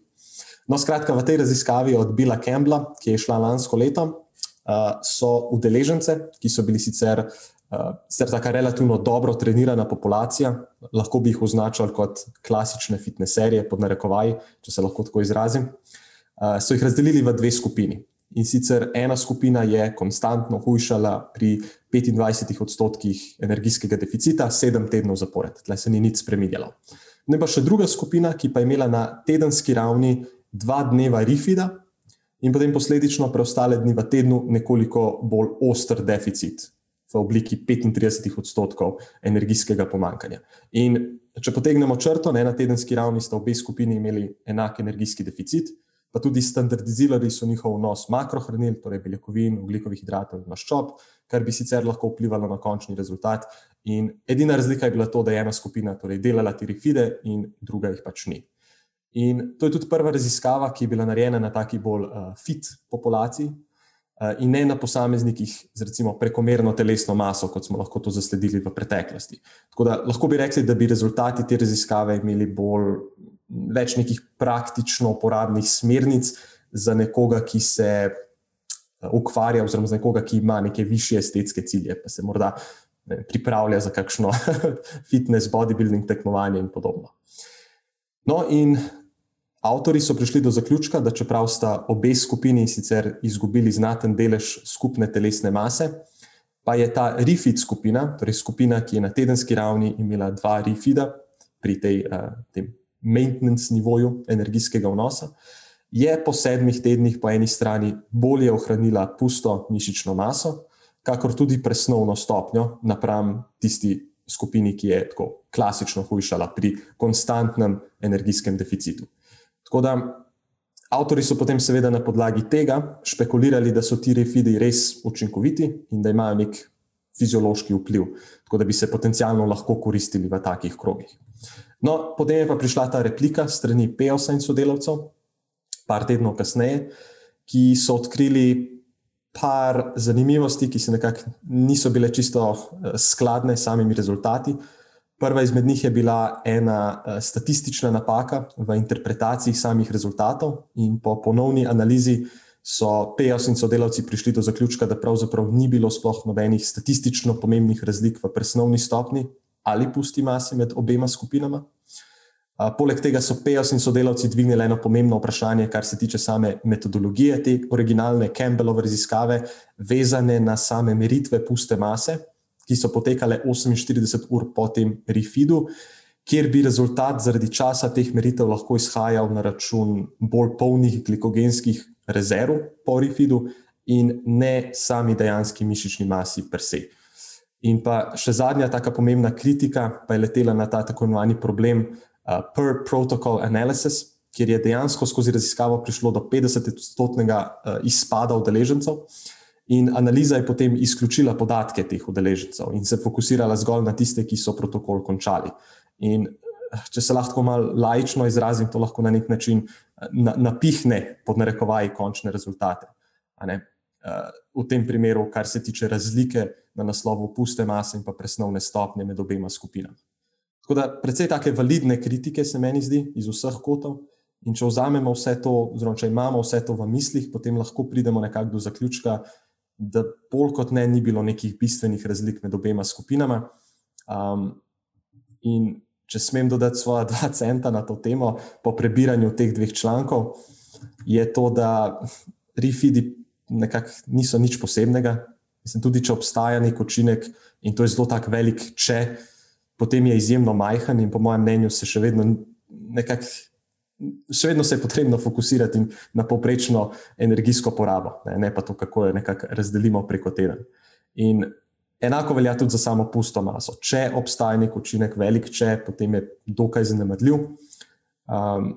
No, skratka, v tej raziskavi od Billa Campbella, ki je šla lansko leto, so udeležence, ki so bili sicer, sicer tako relativno dobro trenirana populacija, lahko bi jih označili kot klasične fitneserije, pod narekovaji, če se lahko tako izrazim, so jih razdelili v dve skupini. In sicer ena skupina je konstantno hujšala pri 25 odstotkih energijskega deficita, sedem tednov zapored, tle se ni nič spremenilo. Ne pa še druga skupina, ki pa je imela na tedenski ravni dva dneva rifida in potem posledično preostale dni v tednu nekoliko bolj oster deficit v obliki 35 odstotkov energijskega pomankanja. In če potegnemo črto, ne na tedenski ravni sta obe skupini imeli enak energijski deficit pa tudi standardizirali so njihov vnos makrohranil, torej beljakovin, ugljikovih hidratov in maščob, kar bi sicer lahko vplivalo na končni rezultat. In edina razlika je bila to, da je ena skupina torej delala te refide in druga jih pač ni. In to je tudi prva raziskava, ki je bila narejena na taki bolj uh, fit populaciji uh, in ne na posameznikih z recimo prekomerno telesno maso, kot smo lahko to zasledili v preteklosti. Tako da lahko bi rekli, da bi rezultati te raziskave imeli bolj več nekih praktično uporabnih smernic za nekoga, ki se eh, ukvarja, oziroma za nekoga, ki ima neke više estetske cilje, pa se morda ne, pripravlja za kakšno fitness, bodybuilding tekmovanje in podobno. No, in avtori so prišli do zaključka, da čeprav sta obe skupini sicer izgubili znaten delež skupne telesne mase. Pa je ta refit skupina, torej skupina, ki je na tedenski ravni imela dva refida pri tej, uh, tem maintenance nivoju energijskega vnosa, je po sedmih tednih po eni strani bolje ohranila pusto mišično maso, kakor tudi presnovno stopnjo napram tisti skupini, ki je tako klasično hujšala pri konstantnem energijskem deficitu. Tako da avtori so potem, seveda, na podlagi tega špekulirali, da so ti refidi res učinkoviti in da imajo nek fiziološki vpliv, tako da bi se potencialno lahko koristili v takih krogih. No, potem je pa prišla ta replika strani PEOS-a in sodelavcev, par tednov kasneje, ki so odkrili par zanimivosti, ki se nekako niso bile čisto eh, skladne s samimi rezultati. Prva izmed njih je bila ena eh, statistična napaka v interpretaciji samih rezultatov, in po ponovni analizi so PEOS in sodelavci prišli do zaključka, da pravzaprav ni bilo sploh nobenih statistično pomembnih razlik v presnovni stopni ali pusti masi med obema skupinama. Poleg tega so PEOS in sodelavci dvignili eno pomembno vprašanje, kar se tiče same metodologije te originalne Campbellove raziskave, vezane na same meritve puste mase, ki so potekale 48 ur po tem refidu, kjer bi rezultat zaradi časa teh meritev lahko izhajal na račun bolj polnih glikogenskih rezerv po refidu in ne sami dejanski mišični masi per se. In pa še zadnja taka pomembna kritika pa je letela na ta tako imenovani problem. Uh, per protocol analysis, kjer je dejansko skozi raziskavo prišlo do 50-odstotnega uh, izpada udeležencev, in analiza je potem izključila podatke teh udeležencev in se fokusirala zgolj na tiste, ki so protokol končali. In če se lahko malo lajično izrazim, to lahko na nek način na, napihne pod narekovaji končne rezultate. V tem primeru, kar se tiče razlike na naslovu puste mase in pa presnovne stopnje med obema skupinama. Tako da, predvsej take validne kritike se meni zdi iz vseh kotov. In če vzamemo vse to, oziroma če imamo vse to v mislih, potem lahko pridemo nekako do zaključka, da bolj kot ne, ni bilo nekih bistvenih razlik med obema skupinama. Um, in če smem dodati svoje dva centa na to temo, po prebiranju teh dveh člankov, je to, da refidi nekako niso nič posebnega. Mislim, tudi če obstaja nek učinek in to je zelo tak velik, če potem je izjemno majhen in po mojem mnenju se še vedno nekako še vedno se je potrebno fokusirati na povprečno energijsko porabo, ne, ne pa to, kako jo nekako razdelimo preko teden. In enako velja tudi za samo pusto maso. Če obstaja nek učinek, velik če, potem je dokaj zanemarljiv. Um,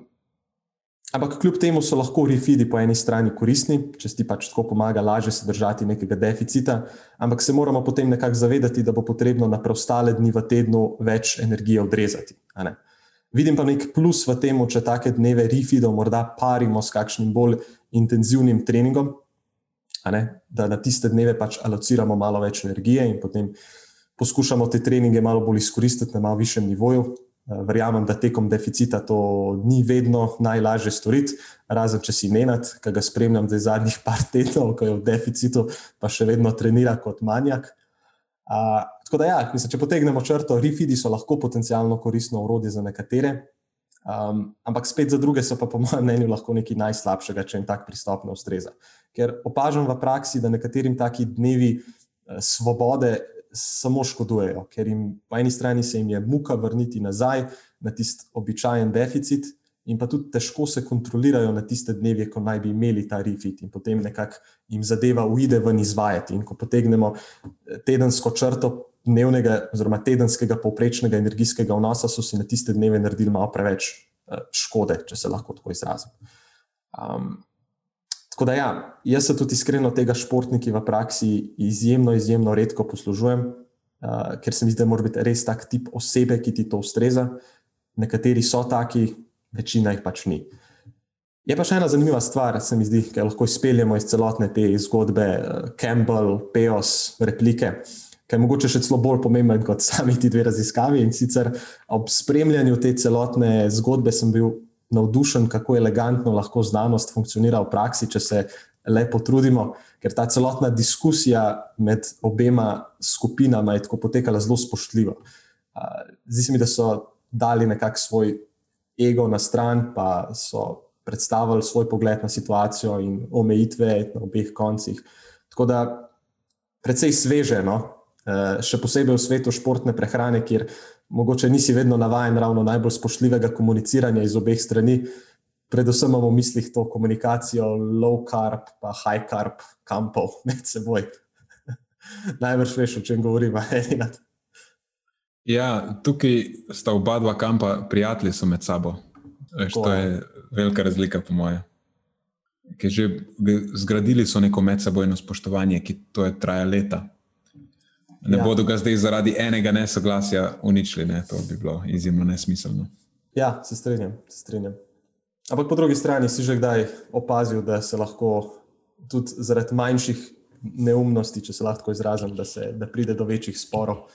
ampak kljub temu so lahko refidi po eni strani koristni, če ti pač tako pomaga lažje se držati nekega deficita, ampak se moramo potem nekako zavedati, da bo potrebno na preostale dni v tednu več energije odrezati. Vidim pa nek plus v tem, če take dneve refidov morda parimo s kakšnim bolj intenzivnim treningom, da na tiste dneve pač alociramo malo več energije in potem poskušamo te treninge malo bolj izkoristiti na malo višjem nivoju. Eh, verjamem, da tekom deficita to ni vedno najlažje storiti, razen če si menat, ki ga spremljam zdaj zadnjih par tednov, ko je v deficitu, pa še vedno trenira kot manjak. Uh, tako da, ja, mislim, če potegnemo črto, refidi so lahko potencialno koristno urodje za nekatere, um, ampak spet za druge so pa, po mojem mnenju, lahko nekaj najslabšega, če jim tak pristop ne ustreza. Ker opažam v praksi, da nekaterim taki dnevi uh, svobode samo škodujejo, ker jim po eni strani se jim je muka vrniti nazaj na tisti običajen deficit, in pa tudi težko se kontrolirajo na tiste dneve, ko naj bi imeli ta refit in potem nekako jim zadeva uide ven izvajati. In ko potegnemo eh, tedensko črto dnevnega, oziroma tedenskega povprečnega energijskega vnosa, so si na tiste dneve naredili malo preveč eh, škode, če se lahko tako izrazim. Um, tako da, ja, jaz se tudi iskreno tega športniki v praksi izjemno, izjemno redko poslužujem, uh, ker se mi zdi, da mora biti res tak tip osebe, ki ti to ustreza. Nekateri so taki, večina jih pač ni. Je pa še ena zanimiva stvar, se mi zdi, ki lahko izpeljemo iz celotne te zgodbe, uh, Campbell, Peos, replike, ki je mogoče še celo bolj pomemben kot sami ti dve raziskavi. In sicer ob spremljanju te celotne zgodbe sem bil navdušen, kako elegantno lahko znanost funkcionira v praksi, če se le potrudimo, ker ta celotna diskusija med obema skupinama je tako potekala zelo spoštljivo. Uh, zdi se mi, da so dali nekako svoj ego na stran, pa so predstavili svoj pogled na situacijo in omejitve na obeh koncih. Tako da, precej sveže, no? Eh, še posebej v svetu športne prehrane, kjer mogoče nisi vedno navaden ravno najbolj spoštljivega komuniciranja iz obeh strani. Predvsem imamo v mislih to komunikacijo low carb, pa high carb, kampov med seboj. Najbrž veš, o čem govorim, Enid. Ja, tukaj sta oba dva kampa, prijatelji so med sabo. Veš, to je velika razlika, po mojem. Ker že zgradili so neko medsebojno spoštovanje, ki to je traja leta. Ne ja. bodo ga zdaj zaradi enega nesoglasja uničili, ne? to bi bilo izjemno nesmiselno. Ja, se strinjam, se strinjam. Ampak po drugi strani si že kdaj opazil, da se lahko tudi zaradi manjših neumnosti, če se lahko izrazim, da, se, da pride do večjih sporov.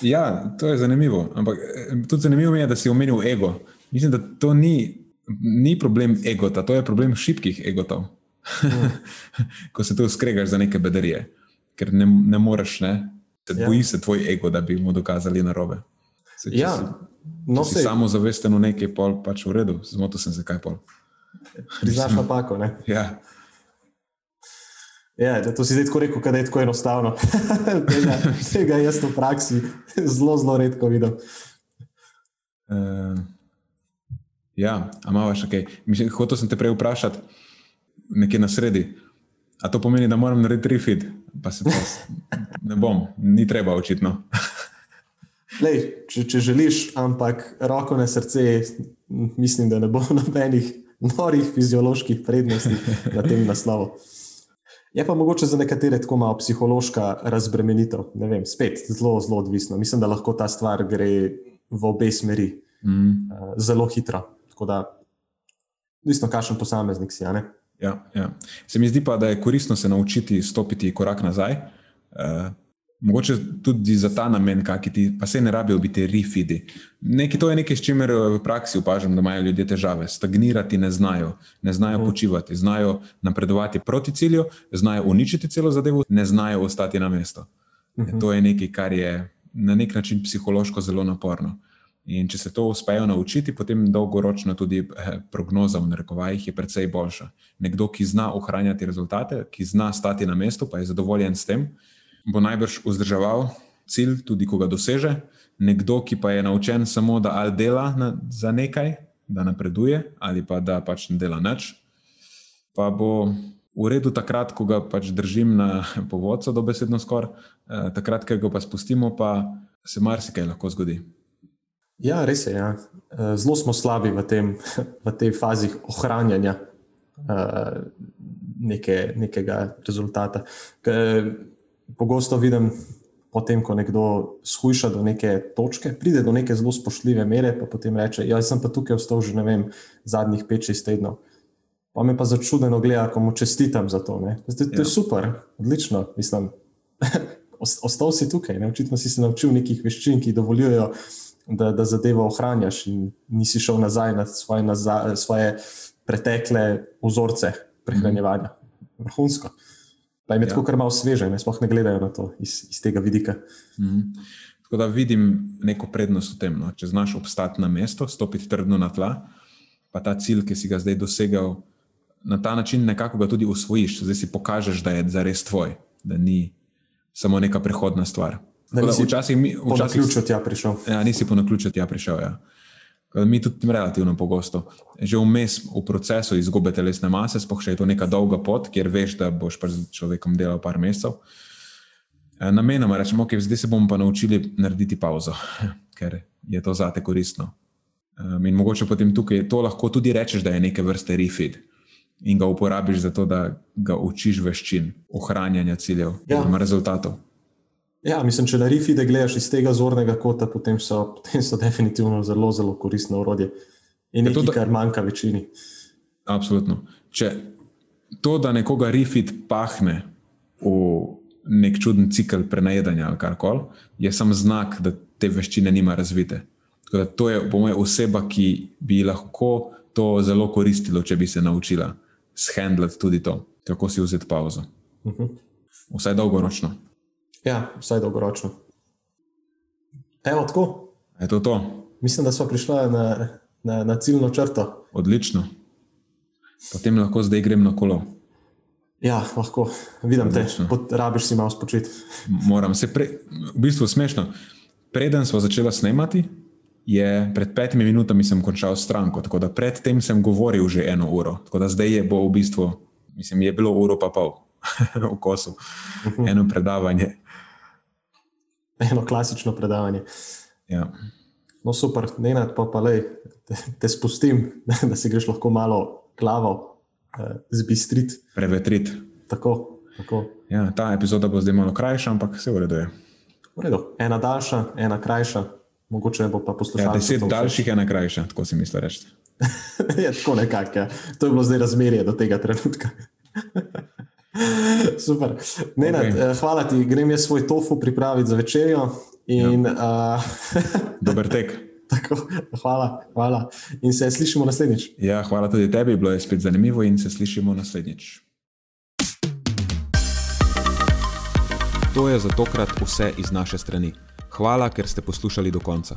Ja, to je zanimivo. Ampak eh, tudi zanimivo je, da si omenil ego. Mislim, da to ni, ni problem egota, to je problem šibkih egotov. Mm. Ko se tu skregaš za neke bedarije, ker ne, ne moreš, ne? se ja. boji se tvoj ego, da bi mu dokazali narobe. Se, ja, si, no, si samo zavesten v nekaj pol, pač v redu, zmotil sem se kaj pol. Priznaš napako, ne? Ja. Ja, to si zdaj tako rekel, da je tako enostavno. tega, tega jaz v praksi zelo, zelo redko vidim. Uh, ja, ampak še kaj. Mislim, hotel sem te prej vprašati, nekje na sredi. A to pomeni, da moram narediti refit, pa se pa ne bom, ni treba očitno. Lej, če, če želiš, ampak roko na srce, mislim, da ne bo nobenih norih fizioloških prednosti na tem naslovu. Je pa mogoče za nekatere tako malo psihološka razbremenitev. Ne vem, spet zelo, zelo odvisno. Mislim, da lahko ta stvar gre v obe smeri. mm. uh, zelo hitro. Tako da, odvisno, kakšen posameznik si. Ja, ja. Se mi zdi pa, da je koristno se naučiti stopiti korak nazaj. Uh, Mogoče tudi za ta namen, ki ti pa se ne rabijo biti refidi. Neki, to je nekaj, s čimer v praksi opažam, da imajo ljudje težave. Stagnirati ne znajo, ne znajo mhm. počivati, znajo napredovati proti cilju, znajo uničiti celo zadevo, ne znajo ostati na mestu. Mhm. To je nekaj, kar je na nek način psihološko zelo naporno. In če se to uspejo naučiti, potem dolgoročno tudi eh, prognoza v narekovajih je precej boljša. Nekdo, ki zna ohranjati rezultate, ki zna stati na mestu, pa je zadovoljen s tem bo najbrž vzdrževal cilj, tudi ko ga doseže. Nekdo, ki pa je naučen samo, da ali dela na, za nekaj, da napreduje, ali pa da pač ne dela nič, pa bo v redu takrat, ko ga pač držim na povodcu, dobesedno skoraj, eh, takrat, ker ga pa spustimo, pa se marsikaj lahko zgodi. Ja, res je. Ja. Eh, zelo smo slabi v, tem, v tej fazi ohranjanja uh, neke, nekega rezultata. Ker, pogosto vidim, potem, ko nekdo shujša do neke točke, pride do neke zelo spoštljive mere, pa potem reče: Jaz sem pa tukaj ostal že ne vem, zadnjih 5-6 tednov. Pa me pa začudeno gleda, ko mu čestitam za to. Zdaj, to ja. je super, odlično. Mislim, ostal si tukaj, ne? očitno si se naučil nekih veščin, ki dovoljujejo, da, da zadevo ohranjaš in nisi šel nazaj na svoje, nazaj, svoje pretekle vzorce prehranjevanja. Vrhunsko. Mm pa jim je ja. tako kar malo sveže, ne sploh ne gledajo na to iz, iz tega vidika. Mm -hmm. Tako da vidim neko prednost v tem, no? če znaš obstati na mesto, stopiti trdno na tla, pa ta cilj, ki si ga zdaj dosegel, na ta način nekako ga tudi usvojiš, zdaj si pokažeš, da je zares tvoj, da ni samo neka prehodna stvar. Da nisi včasih, včasih, po naključju tja prišel. Ja, nisi po naključju tja prišel. Ja. Mi tudi relativno pogosto, že vmes v procesu izgube telesne mase, spoh še je to neka dolga pot, kjer veš, da boš pa z človekom delal par mesecev. E, namenoma rečemo, ok, zdaj se bomo pa naučili narediti pauzo, ker je to zate koristno. E, in mogoče potem tukaj to lahko tudi rečeš, da je neke vrste refit in ga uporabiš za to, da ga učiš veščin, ohranjanja ciljev ja. in rezultatov. Ja, mislim, če na rifi, da gledaš iz tega zornega kota, potem so, potem so definitivno zelo, zelo koristne urodje. In nekaj, to, kar manjka večini. Absolutno. Če to, da nekoga rifit pahne v nek čuden cikl prenajedanja ali kar koli, je sam znak, da te veščine nima razvite. Da, to je, po mojem, oseba, ki bi lahko to zelo koristila, če bi se naučila shendlati tudi to, kako si vzeti pauzo. Uh mhm. -huh. Vsaj dolgoročno. Ja, vsaj dolgoročno. Evo, tako. Je to to? Mislim, da smo prišli na, na, na ciljno črto. Odlično. Potem lahko zdaj grem na kolo. Ja, lahko vidim te, rabiš si malo spočiti. Moram se, pre, v bistvu smešno. Preden smo začeli snemati, je pred petimi minutami sem končal stranko, tako da predtem sem govoril že eno uro. Tako da zdaj je bo v bistvu, mislim, je bilo uro pa pol v kosu, mhm. eno predavanje. eno klasično predavanje. Ja. No, super, ne na to, pa le, te, te spustim, da si greš lahko malo glavo eh, zbistriti. Prevetriti. Tako. tako. Ja, ta epizoda bo zdaj malo krajša, ampak vse v redu je. V redu. Ena daljša, ena krajša, mogoče bo pa poslušal. Ja, deset daljših, ena krajša, tako si misliš reči. ja, tako nekako. Ja. To je bilo zdaj razmerje do tega trenutka. Super. Nenad, okay. Eh, hvala ti, grem jaz svoj tofu pripraviti za večerjo. In, ja. uh, Dober tek. Tako, hvala, hvala. In se slišimo naslednjič. Ja, hvala tudi tebi, bilo je spet zanimivo in se slišimo naslednjič. To je za tokrat vse iz naše strani. Hvala, ker ste poslušali do konca.